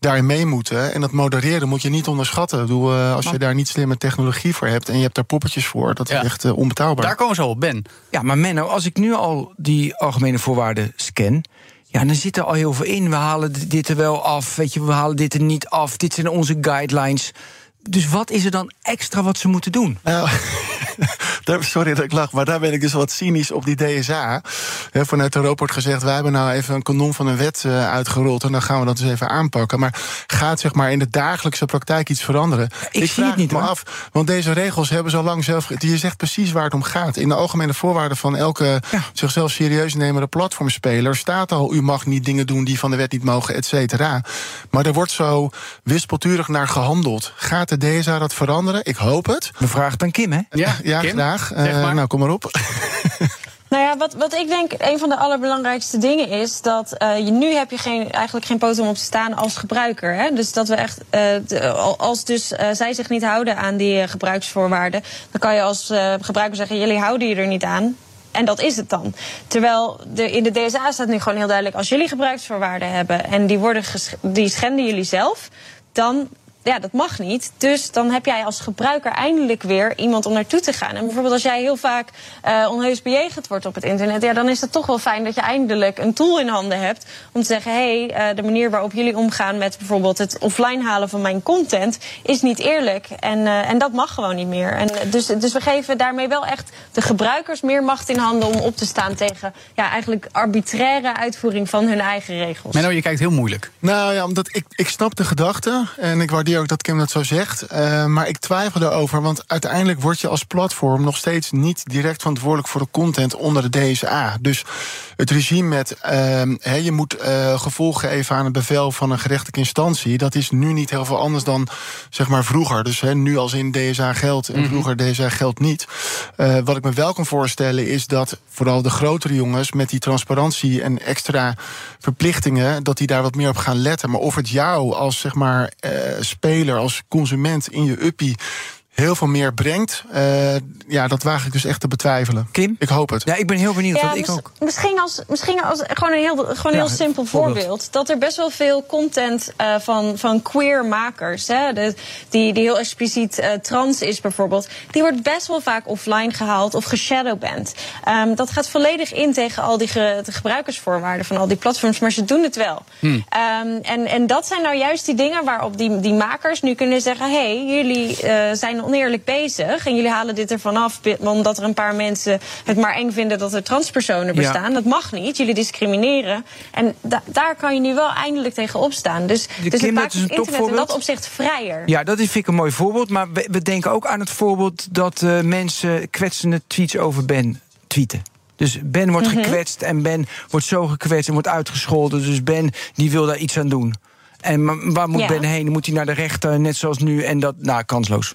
daarin mee moeten. En dat modereren moet je niet onderschatten. Bedoel, uh, als je daar niet slimme technologie voor hebt en je hebt daar poppetjes voor, dat is echt uh, onbetaalbaar. Daar komen ze op, Ben. Ja, maar Menno, als ik nu al die algemene voorwaarden scan. Ja, dan zit er al heel veel in. We halen dit er wel af, weet je, we halen dit er niet af. Dit zijn onze guidelines. Dus wat is er dan extra wat ze moeten doen? Nou, *laughs* sorry dat ik lach, maar daar ben ik dus wat cynisch op die DSA. vanuit Europa wordt gezegd, wij hebben nou even een kanon van een wet uh, uitgerold... en dan gaan we dat dus even aanpakken. Maar gaat zeg maar in de dagelijkse praktijk iets veranderen? ik, ik zie het niet, me af, want deze regels hebben zo lang zelf... Je zegt precies waar het om gaat. In de algemene voorwaarden van elke zichzelf serieus nemende platformspeler... staat al, u mag niet dingen doen die van de wet niet mogen, et cetera. Maar er wordt zo wispelturig naar gehandeld. Gaat de DSA dat veranderen? Ik hoop het. We vragen aan Kim, hè? Ja, ja Kim? graag. Uh, nou, kom maar op. *laughs* Nou ja, wat, wat ik denk een van de allerbelangrijkste dingen is dat uh, je nu heb je geen, eigenlijk geen poot om op te staan als gebruiker. Hè? Dus dat we echt, uh, als dus uh, zij zich niet houden aan die gebruiksvoorwaarden, dan kan je als gebruiker zeggen: jullie houden je er niet aan. En dat is het dan. Terwijl de, in de DSA staat nu gewoon heel duidelijk: als jullie gebruiksvoorwaarden hebben en die, worden die schenden jullie zelf, dan ja, dat mag niet. Dus dan heb jij als gebruiker eindelijk weer iemand om naartoe te gaan. En bijvoorbeeld als jij heel vaak uh, onheus bejegend wordt op het internet, ja, dan is het toch wel fijn dat je eindelijk een tool in handen hebt om te zeggen: hé, hey, uh, de manier waarop jullie omgaan met bijvoorbeeld het offline halen van mijn content is niet eerlijk. En, uh, en dat mag gewoon niet meer. En dus, dus we geven daarmee wel echt de gebruikers meer macht in handen om op te staan tegen ja, eigenlijk arbitraire uitvoering van hun eigen regels. Menno, je kijkt heel moeilijk. Nou ja, omdat ik, ik snap de gedachte en ik waardeer ook dat Kim dat zo zegt. Uh, maar ik twijfel erover, want uiteindelijk word je als platform nog steeds niet direct verantwoordelijk voor de content onder de DSA. Dus het regime met uh, je moet uh, gevolg geven aan een bevel van een gerechtelijke instantie, dat is nu niet heel veel anders dan zeg maar vroeger. Dus he, nu als in DSA geldt en vroeger DSA geldt niet. Uh, wat ik me wel kan voorstellen is dat vooral de grotere jongens met die transparantie en extra verplichtingen, dat die daar wat meer op gaan letten. Maar of het jou als zeg maar speler, als consument in je uppie heel veel meer brengt. Uh, ja, dat waag ik dus echt te betwijfelen. Kim? Ik hoop het. Ja, ik ben heel benieuwd. Ja, ik ook. Misschien als, misschien als gewoon een heel, gewoon een heel simpel voorbeeld. voorbeeld. Dat er best wel veel content uh, van, van queer makers, hè, de, die, die heel expliciet uh, trans is bijvoorbeeld, die wordt best wel vaak offline gehaald of geshadowband. Um, dat gaat volledig in tegen al die ge, de gebruikersvoorwaarden van al die platforms, maar ze doen het wel. Hmm. Um, en, en dat zijn nou juist die dingen waarop die, die makers nu kunnen zeggen: hé, hey, jullie zijn oneerlijk bezig. En jullie halen dit ervan af omdat er een paar mensen het maar eng vinden dat er transpersonen bestaan. Ja. Dat mag niet. Jullie discrimineren. En da daar kan je nu wel eindelijk tegen opstaan. Dus, de dus het maakt het internet in dat opzicht vrijer. Ja, dat vind ik een mooi voorbeeld. Maar we, we denken ook aan het voorbeeld dat uh, mensen kwetsende tweets over Ben tweeten. Dus Ben wordt Mhm. gekwetst en Ben wordt zo gekwetst en wordt uitgescholden. Dus Ben die wil daar iets aan doen. En waar moet Ja. Ben heen? Moet hij naar de rechter, net zoals nu? En dat, nou, kansloos.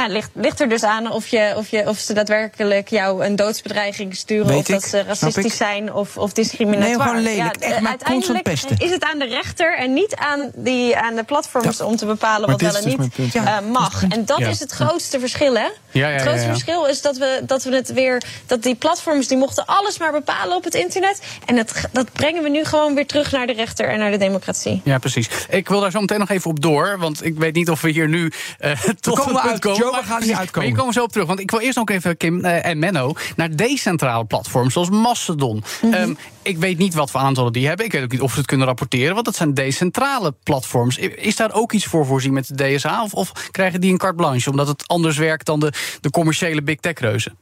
Ja, ligt, ligt er dus aan of, je, of, je, of ze daadwerkelijk jou een doodsbedreiging sturen. Weet of dat ze racistisch zijn of, of discriminatoire. Nee, gewoon lelijk. Ja, Echt maar uiteindelijk constant pesten. is het aan de rechter en niet aan, die, aan de platforms om te bepalen Maar wat wel en dus niet mijn punt, ja. eh, mag. En dat Ja. is het grootste verschil, hè? Ja, ja, het grootste verschil is dat we, dat we het weer. dat die platforms die mochten alles maar bepalen op het internet. En dat, dat brengen we nu gewoon weer terug naar de rechter en naar de democratie. Ja, precies. Ik wil daar zo meteen nog even op door. Want ik weet niet of we hier nu eh tot komen het Joe, we maar- gaan hier uitkomen. Maar komen we zo op terug. Want ik wil eerst nog even, Kim eh, en Menno, naar decentrale platforms zoals Mastodon. Mhm. Ehm, ik weet niet wat voor aantallen die hebben. Ik weet ook niet of ze het kunnen rapporteren. Want dat zijn decentrale platforms. Is daar ook iets voor voorzien met de DSA? Of, of krijgen die een carte blanche? Omdat het anders werkt dan de, de commerciële big tech reuzen?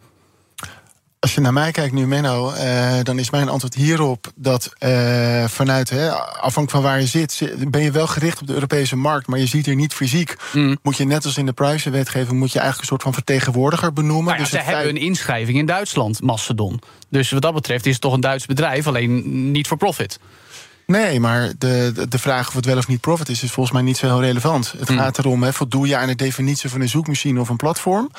Als je naar mij kijkt nu, Menno, eh, dan is mijn antwoord hierop dat eh, vanuit, hè, afhankelijk van waar je zit, zi- ben je wel gericht op de Europese markt, maar je ziet hier niet fysiek. Mm. Moet je net als in de privacywetgeving, moet je eigenlijk een soort van vertegenwoordiger benoemen. Maar ja, dus ze hebben een inschrijving in Duitsland, Mastodon. Dus wat dat betreft is het toch een Duits bedrijf, alleen niet voor profit. Nee, maar de, de, vraag of het wel of niet profit is, is volgens mij niet zo heel relevant. Het Hmm. gaat erom, hè, voldoe je aan de definitie van een zoekmachine of een platform?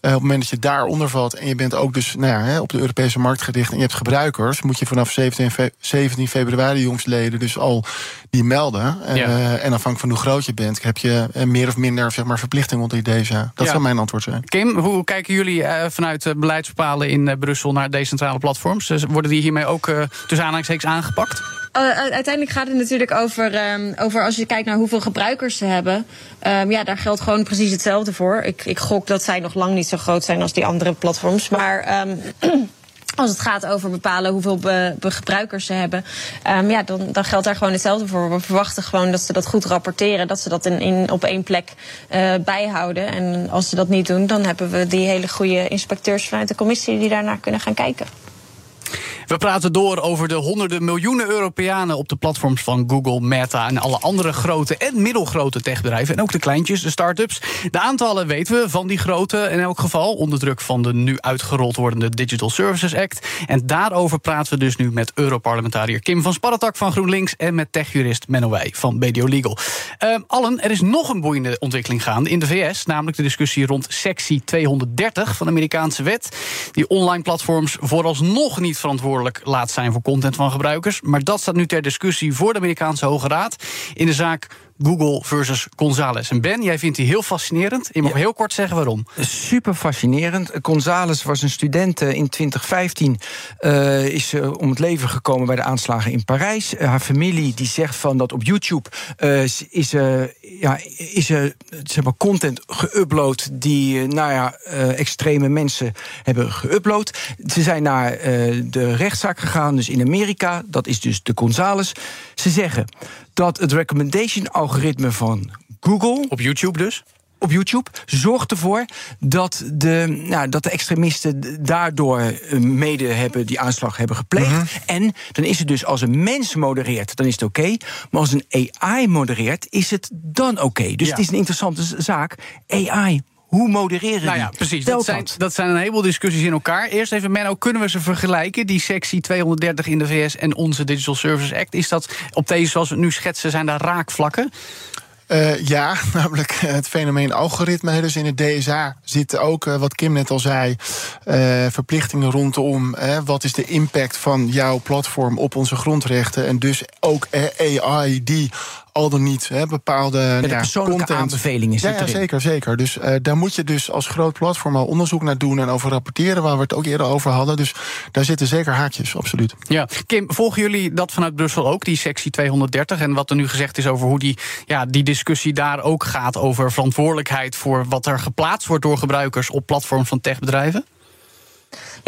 Eh, op het moment dat je daaronder valt en je bent ook dus nou ja, hè, op de Europese markt gericht en je hebt gebruikers, moet je vanaf 17, fe- 17 februari jongsleden dus al die melden. Eh, Ja. En afhankelijk van hoe groot je bent, heb je eh, meer of minder zeg maar, verplichting onder deze. Dat Ja. zou mijn antwoord zijn. Kim, hoe kijken jullie eh, vanuit beleidsbepalen in eh, Brussel naar decentrale platforms? Dus worden die hiermee ook eh tussen aanhalingstekens aangepakt? Uh, uiteindelijk gaat het natuurlijk over, um, over als je kijkt naar hoeveel gebruikers ze hebben. Um, ja, daar geldt gewoon precies hetzelfde voor. Ik, ik gok dat zij nog lang niet zo groot zijn als die andere platforms. Maar. Um, *clears throat* Als het gaat over bepalen hoeveel be, gebruikers ze hebben, um, ja, dan, dan geldt daar gewoon hetzelfde voor. We verwachten gewoon dat ze dat goed rapporteren, dat ze dat in, in, op één plek uh, bijhouden. En als ze dat niet doen, dan hebben we die hele goede inspecteurs vanuit de commissie die daarnaar kunnen gaan kijken. We praten door over de honderden miljoenen Europeanen op de platforms van Google, Meta en alle andere grote en middelgrote techbedrijven. En ook de kleintjes, de start-ups. De aantallen weten we van die grote in elk geval. Onder druk van de nu uitgerold wordende Digital Services Act. En daarover praten we dus nu met Europarlementariër Kim van Sparretak van GroenLinks. En met techjurist Menno Wij van BDO Legal. Uh, allen, er is nog een boeiende ontwikkeling gaande in de VS. Namelijk de discussie rond sectie 230 van de Amerikaanse wet. Die online platforms vooralsnog niet verantwoordelijk laat zijn voor content van gebruikers. Maar dat staat nu ter discussie voor de Amerikaanse Hoge Raad in de zaak Google versus Gonzales. En Ben, jij vindt die heel fascinerend. Je mag ja. heel kort zeggen waarom. Super fascinerend. Gonzales was een student uh, in 2015. Uh, is uh, om het leven gekomen bij de aanslagen in Parijs. haar familie die zegt van dat op YouTube is, ja, is zeg maar, content geüpload die nou ja, extreme mensen hebben geüpload. Ze zijn naar de rechtszaak gegaan, dus in Amerika. Dat is dus de Gonzales. Ze zeggen dat het recommendation algoritme van Google. Op YouTube dus? op YouTube. Zorgt ervoor dat de, nou, dat de extremisten daardoor eh, mede hebben die aanslag hebben gepleegd. Mhm. En dan is het dus als een mens modereert, dan is het oké. maar als een AI modereert, is het dan oké. Dus Ja. het is een interessante zaak. AI, hoe modereren Nou die? ja, precies. Stel Dat zijn, dat. zijn een heleboel discussies in elkaar. Eerst even, Menno, kunnen we ze vergelijken? Die sectie 230 in de VS en onze Digital Services Act. Is dat op deze, zoals we het nu schetsen, zijn daar raakvlakken? Eh, ja, *laughs* namelijk het fenomeen algoritme. Dus in het DSA zitten ook, eh, wat Kim net al zei, eh, verplichtingen rondom. hè, wat is de impact van jouw platform op onze grondrechten? En dus ook eh, AI die al dan niet hè, bepaalde nou de ja, persoonlijke content. aanbeveling zit ja, ja, zeker, zeker. Dus eh, daar moet je dus als groot platform al onderzoek naar doen en over rapporteren, waar we het ook eerder over hadden. Dus daar zitten zeker haakjes, absoluut. Ja, Kim, volgen jullie dat vanuit Brussel ook, die sectie 230? En wat er nu gezegd is over hoe die, ja, die discussie daar ook gaat over verantwoordelijkheid voor wat er geplaatst wordt door gebruikers op platforms van techbedrijven?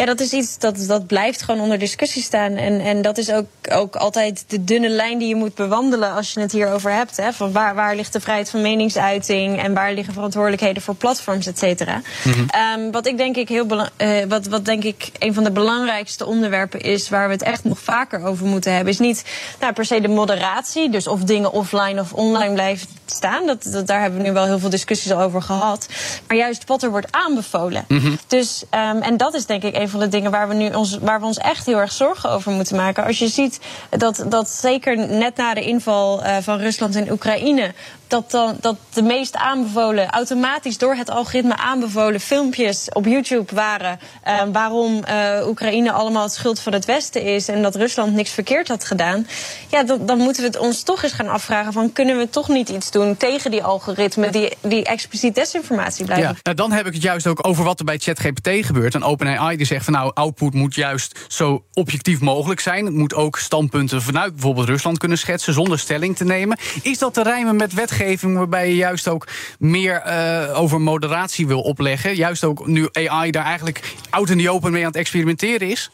Ja, dat is iets dat, dat blijft gewoon onder discussie staan. En, en dat is ook, ook altijd de dunne lijn die je moet bewandelen als je het hierover hebt. Hè? Van waar, waar ligt de vrijheid van meningsuiting en waar liggen verantwoordelijkheden voor platforms, et cetera. Ehm, wat ik denk ik heel eh, wat, wat denk ik een van de belangrijkste onderwerpen is waar we het echt nog vaker over moeten hebben, is niet nou, per se de moderatie. Dus of dingen offline of online blijven staan. Dat, dat, daar hebben we nu wel heel veel discussies al over gehad. Maar juist wat er wordt aanbevolen. Dus, ehm, en dat is denk ik een van de dingen waar we, nu ons, waar we ons echt heel erg zorgen over moeten maken. Als je ziet dat, dat zeker net na de inval eh, van Rusland in Oekraïne. Dat, dan, dat de meest aanbevolen, automatisch door het algoritme aanbevolen filmpjes op YouTube waren. eh, waarom eh, Oekraïne allemaal het schuld van het Westen is. En dat Rusland niks verkeerd had gedaan. Ja, dan, moeten we het ons toch eens gaan afvragen: van kunnen we toch niet iets doen tegen die algoritmen die, die expliciet desinformatie blijven Ja, nou, dan heb ik het juist ook over wat er bij ChatGPT gebeurt. En OpenAI die zegt van nou, output moet juist zo objectief mogelijk zijn. Het moet ook standpunten vanuit bijvoorbeeld Rusland kunnen schetsen zonder stelling te nemen. Is dat te rijmen met wetgeving waarbij je juist ook meer eh, over moderatie wil opleggen? Juist ook nu AI daar eigenlijk out in the open mee aan het experimenteren is?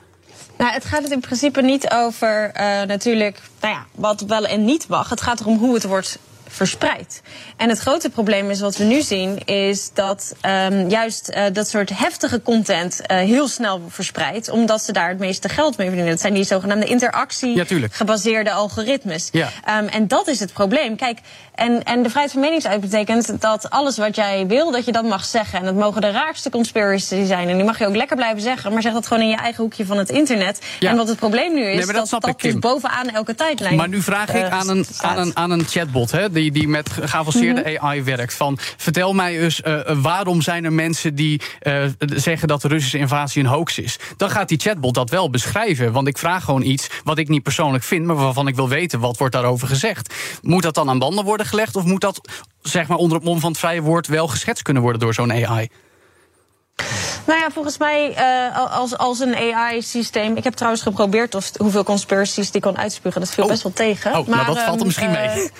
Nou, het gaat het in principe niet over eh, natuurlijk nou ja, wat wel en niet mag. Het gaat erom hoe het wordt verspreid. En het grote probleem is wat we nu zien, is dat ehm, juist eh, dat soort heftige content heel snel verspreidt, omdat ze daar het meeste geld mee verdienen. Dat zijn die zogenaamde Ja, interactie-gebaseerde algoritmes. Ja. Ehm, en dat is het probleem. Kijk, en, en de vrijheid van meningsuiting betekent dat alles wat jij wil, dat je dat mag zeggen. En dat mogen de raarste conspiracy zijn. En die mag je ook lekker blijven zeggen, maar zeg dat gewoon in je eigen hoekje van het internet. Ja. En wat het probleem nu is, Nee, dat dat dat, dus bovenaan elke tijdlijn. Maar nu vraag ik eh, aan een, aan een, aan een chatbot hè, die, die met geavanceerde Mhm. AI werkt. Van, vertel mij eens, eh, waarom zijn er mensen die eh, zeggen dat de Russische invasie een hoax is? Dan gaat die chatbot dat wel beschrijven. Want ik vraag gewoon iets wat ik niet persoonlijk vind, maar waarvan ik wil weten wat wordt daarover gezegd. Moet dat dan aan banden worden gelegd? Of moet dat zeg maar, onder het mom van het vrije woord wel geschetst kunnen worden door zo'n AI? Nou ja, volgens mij eh, als, als een AI-systeem. Ik heb trouwens geprobeerd of, hoeveel conspiracies die kon uitspugen. Dat viel Oh. best wel tegen. Oh, nou, dat valt er ehm, misschien mee.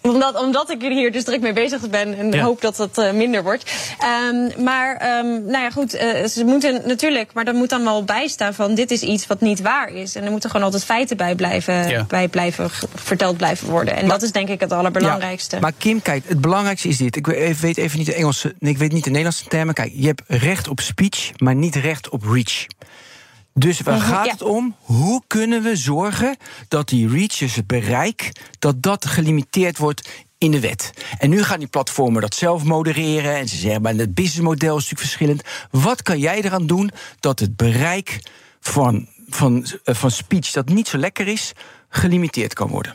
Omdat, omdat ik hier dus druk mee bezig ben en Ja. hoop dat het eh, minder wordt. Ehm, maar, ehm, nou ja, goed. eh, ze moeten natuurlijk, maar er moet dan wel bij staan van dit is iets wat niet waar is. En er moeten gewoon altijd feiten bij blijven, Ja. bij blijven verteld blijven worden. En dat is denk ik het allerbelangrijkste. Ja, maar Kim, kijk, het belangrijkste is dit. Ik weet weet even niet de Engelse, nee, ik weet niet de Nederlandse termen. Kijk, je hebt recht op speech, maar niet recht op reach. Dus waar Mhm, gaat ja. het om? Hoe kunnen we zorgen dat die reach, dus het bereik, dat dat gelimiteerd wordt in de wet? En nu gaan die platformen dat zelf modereren. En ze zeggen, maar het businessmodel is natuurlijk verschillend. Wat kan jij eraan doen dat het bereik van, van, eh, van speech dat niet zo lekker is, gelimiteerd kan worden?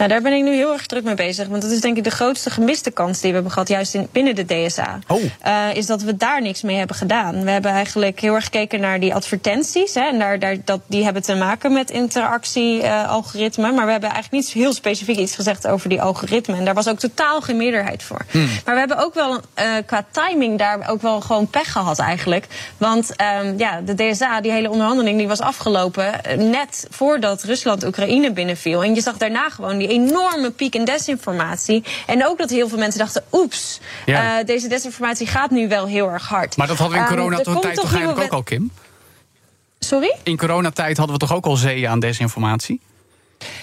Nou, daar ben ik nu heel erg druk mee bezig. Want dat is denk ik de grootste gemiste kans die we hebben gehad, juist in, binnen de DSA. Oh. Eh, is dat we daar niks mee hebben gedaan. We hebben eigenlijk heel erg gekeken naar die advertenties. Hè, en daar, daar, dat, die hebben te maken met interactie-algoritmen. maar we hebben eigenlijk niet heel specifiek iets gezegd over die algoritmen. En daar was ook totaal geen meerderheid voor. Maar we hebben ook wel eh, qua timing daar ook wel gewoon pech gehad eigenlijk. Want ehm, ja, de DSA, die hele onderhandeling, die was afgelopen eh, net voordat Rusland Oekraïne binnenviel. En je zag daarna gewoon die enorme piek in desinformatie. En ook dat heel veel mensen dachten, oeps, Ja. eh, deze desinformatie gaat nu wel heel erg hard. Maar dat hadden we in Ehm, coronatijd toch eigenlijk ook al, Kim? Sorry? In coronatijd hadden we toch ook al zeeën aan desinformatie?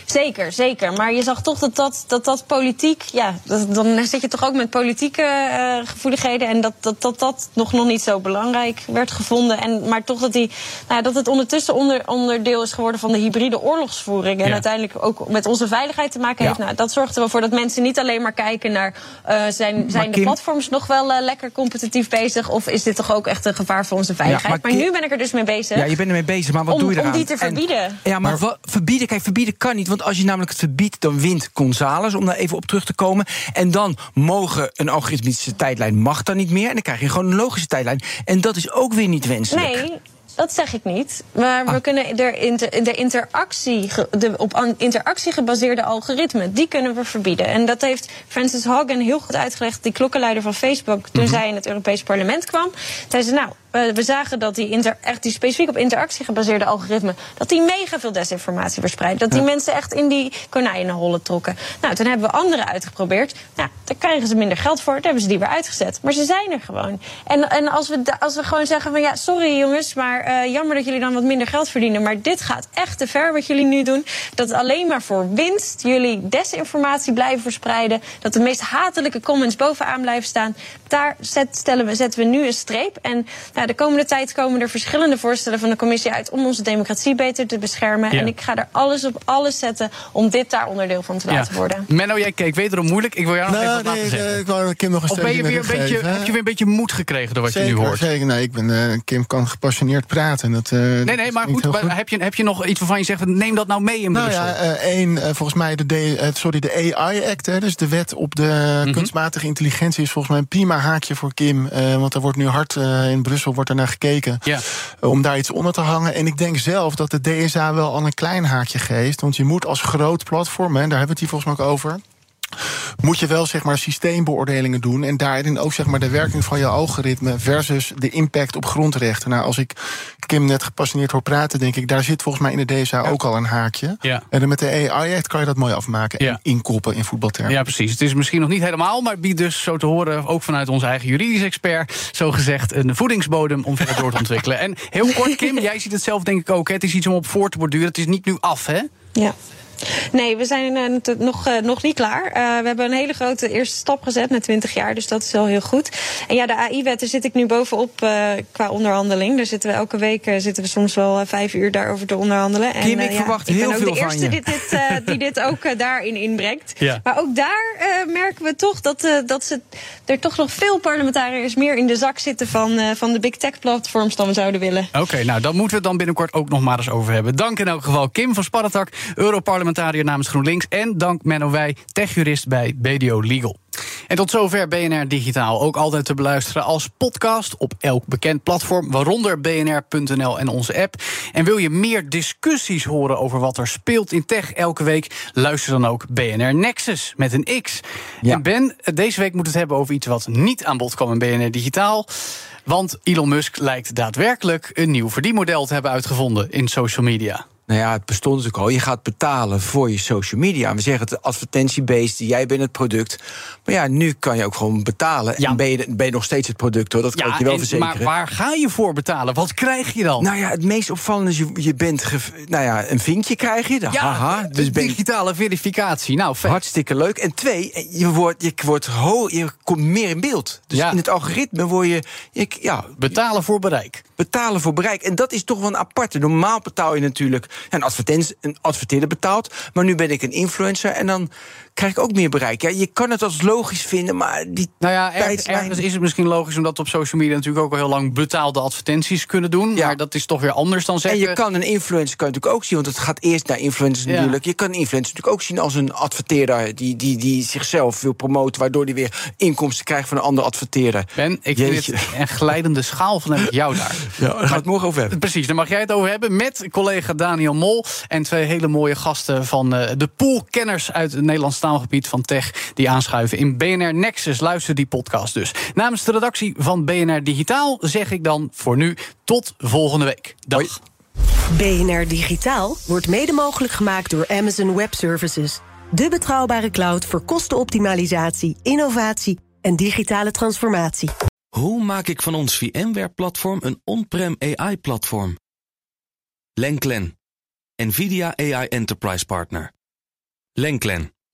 Zeker, zeker. Maar je zag toch dat dat, dat, dat politiek. Ja, dat, dan zit je toch ook met politieke uh, gevoeligheden. En dat dat, dat dat nog, nog niet zo belangrijk werd gevonden. En, maar toch dat, die, nou, dat het ondertussen onder, onderdeel is geworden van de hybride oorlogsvoering. En uiteindelijk ook met onze veiligheid te maken heeft. Nou, dat zorgt er wel voor dat mensen niet alleen maar kijken naar. Uh, zijn zijn de platforms nog wel uh, lekker competitief bezig? Of is dit toch ook echt een gevaar voor onze veiligheid? maar, maar nu ben ik er dus mee bezig. Ja, je bent ermee bezig. Maar wat om, doe je eraan? Om die te verbieden. En, ja, maar, maar verbieden, kijk, verbieden kan niet. Want als je namelijk het verbiedt, dan wint Gonzales, om daar even op terug te komen. En dan mogen een algoritmische tijdlijn mag dan niet meer. En dan krijg je gewoon een logische tijdlijn. En dat is ook weer niet wenselijk. Nee. Dat zeg ik niet. Maar we ah. kunnen er inter, de interactie, de op interactie gebaseerde algoritme, die kunnen we verbieden. En dat heeft Francis Hogan heel goed uitgelegd, die klokkenluider van Facebook, toen mm zij in het Europees Parlement kwam. Zei ze, nou, we zagen dat die, inter, echt die specifiek op interactie gebaseerde algoritme... dat die mega veel desinformatie verspreidt. Dat die mensen echt in die konijnenhollen trokken. Nou, toen hebben we andere uitgeprobeerd. Nou, daar krijgen ze minder geld voor. Toen hebben ze die weer uitgezet. Maar ze zijn er gewoon. En, en als, we, als we gewoon zeggen van... ja, sorry jongens, maar uh, jammer dat jullie dan wat minder geld verdienen... maar dit gaat echt te ver wat jullie nu doen. Dat alleen maar voor winst jullie desinformatie blijven verspreiden. Dat de meest hatelijke comments bovenaan blijven staan. Daar zet, stellen we, zetten we nu een streep. En nou, de komende tijd komen er verschillende voorstellen van de commissie uit om onze democratie beter te beschermen. En ik ga er alles op alles zetten om dit daar onderdeel van te laten worden. Menno, jij keek wederom moeilijk. Ik wil jou nog nou, even nee, laten zeggen. Ik wou Kim nog een of ben je weer een beetje, heb je weer een beetje moed gekregen door wat zeker, je nu hoort? Zeker, nee, ik ben, uh, Kim kan gepassioneerd praten. Dat, uh, nee, nee, maar goed, goed, Heb, je, heb je nog iets waarvan je zegt, neem dat nou mee in nou Brussel? Nou ja, uh, één, volgens mij de, de, sorry, de AI-act, dus de wet op de mm -hmm. kunstmatige intelligentie... is volgens mij een prima haakje voor Kim. want er wordt nu hard in Brussel wordt er naar gekeken. Ja. Om daar iets onder te hangen. En ik denk zelf dat de DSA wel al een klein haakje geeft. Want je moet als groot platform, en daar hebben we het hier volgens mij ook over moet je wel zeg maar systeembeoordelingen doen en daarin ook zeg maar de werking van je algoritme versus de impact op grondrechten. Nou, als ik Kim net gepassioneerd hoor praten, denk ik, daar zit volgens mij in de DSA ook al een haakje. Ja. En dan met de AI-act kan je dat mooi afmaken ja. en inkoppen in voetbaltermen. Ja, precies. Het is misschien nog niet helemaal, maar biedt dus zo te horen, ook vanuit onze eigen juridisch expert, zo gezegd een voedingsbodem om verder door te ontwikkelen. En heel kort, Kim, *laughs* jij ziet het zelf denk ik ook. Hè? Het is iets om op voor te borduren. Het is niet nu af, hè? Ja. Nee, we zijn uh, nog, uh, nog niet klaar. Uh, we hebben een hele grote eerste stap gezet na 20 jaar, dus dat is wel heel goed. En ja, de AI-wet, daar zit ik nu bovenop qua onderhandeling. Daar zitten we elke week zitten we soms wel vijf uur daarover te onderhandelen. Kim, en, ik verwacht ja, heel veel van Ik ben ook de eerste die dit, *laughs* die dit ook daarin inbrengt. Ja. Maar ook daar merken we toch dat, dat ze, er toch nog veel parlementariërs meer in de zak zitten van, van de big tech platforms dan we zouden willen. Oké, okay, nou dan moeten we het dan binnenkort ook nog maar eens over hebben. Dank in elk geval Kim van Sparretak, Europarlementariër parlementariër namens GroenLinks. En dank Menno Wij, techjurist bij BDO Legal. En tot zover BNR Digitaal. Ook altijd te beluisteren als podcast op elk bekend platform, waaronder bnr.nl en onze app. En wil je meer discussies horen over wat er speelt in tech elke week? Luister dan ook BNR Nexus met een X. Ja. En Ben, deze week moet het hebben over iets wat niet aan bod kwam in BNR Digitaal. Want Elon Musk lijkt daadwerkelijk een nieuw verdienmodel te hebben uitgevonden in social media. Nou ja, het bestond natuurlijk al. Je gaat betalen voor je social media. We zeggen het advertentie-based, jij bent het product. Maar ja, nu kan je ook gewoon betalen. Ja. En ben je, ben je nog steeds het product, hoor. Dat kan ik je wel en- verzekeren. Maar waar ga je voor betalen? Wat krijg je dan? Nou ja, het meest opvallende is, je, je bent... nou ja, een vinkje krijg je. ja, haha, dus digitale verificatie. Nou, vet. Hartstikke leuk. En twee, je, wordt, je, wordt ho je komt meer in beeld. Dus Ja. in het algoritme word je, je ja, Betalen voor bereik. betalen voor bereik. En dat is toch wel een aparte. Normaal betaal je natuurlijk een, advertentie, een adverteerder betaalt. Maar nu ben ik een influencer en dan krijg ik ook meer bereik. Ja, je kan het als logisch vinden, maar die Nou ja, er- tijdslijn- ergens is het misschien logisch omdat op social media natuurlijk ook al heel lang betaalde advertenties kunnen doen. Ja. Maar dat is toch weer anders dan En zeggen. je kan een influencer kan natuurlijk ook zien, want het gaat eerst naar influencers Ja. natuurlijk. Je kan een influencer natuurlijk ook zien als een adverteerder die, die, die zichzelf wil promoten, waardoor hij weer inkomsten krijgt van een andere adverteerder. Ben, ik vind Jeetje. het een glijdende schaal van *laughs* jou daar. Ja, daar het morgen over hebben. Precies, daar mag jij het over hebben met collega Daniel Mol en twee hele mooie gasten van eh, de poolkenners uit het Nederlands taalgebied van Tech die aanschuiven in BNR Nexus. Luister die podcast dus. Namens de redactie van BNR Digitaal zeg ik dan voor nu tot volgende week. Dag. BNR Digitaal wordt mede mogelijk gemaakt door Amazon Web Services. De betrouwbare cloud voor kostenoptimalisatie, innovatie en digitale transformatie. Hoe maak ik van ons VMware-platform een on-prem AI-platform? Lenklen, NVIDIA AI Enterprise Partner. Lenklen,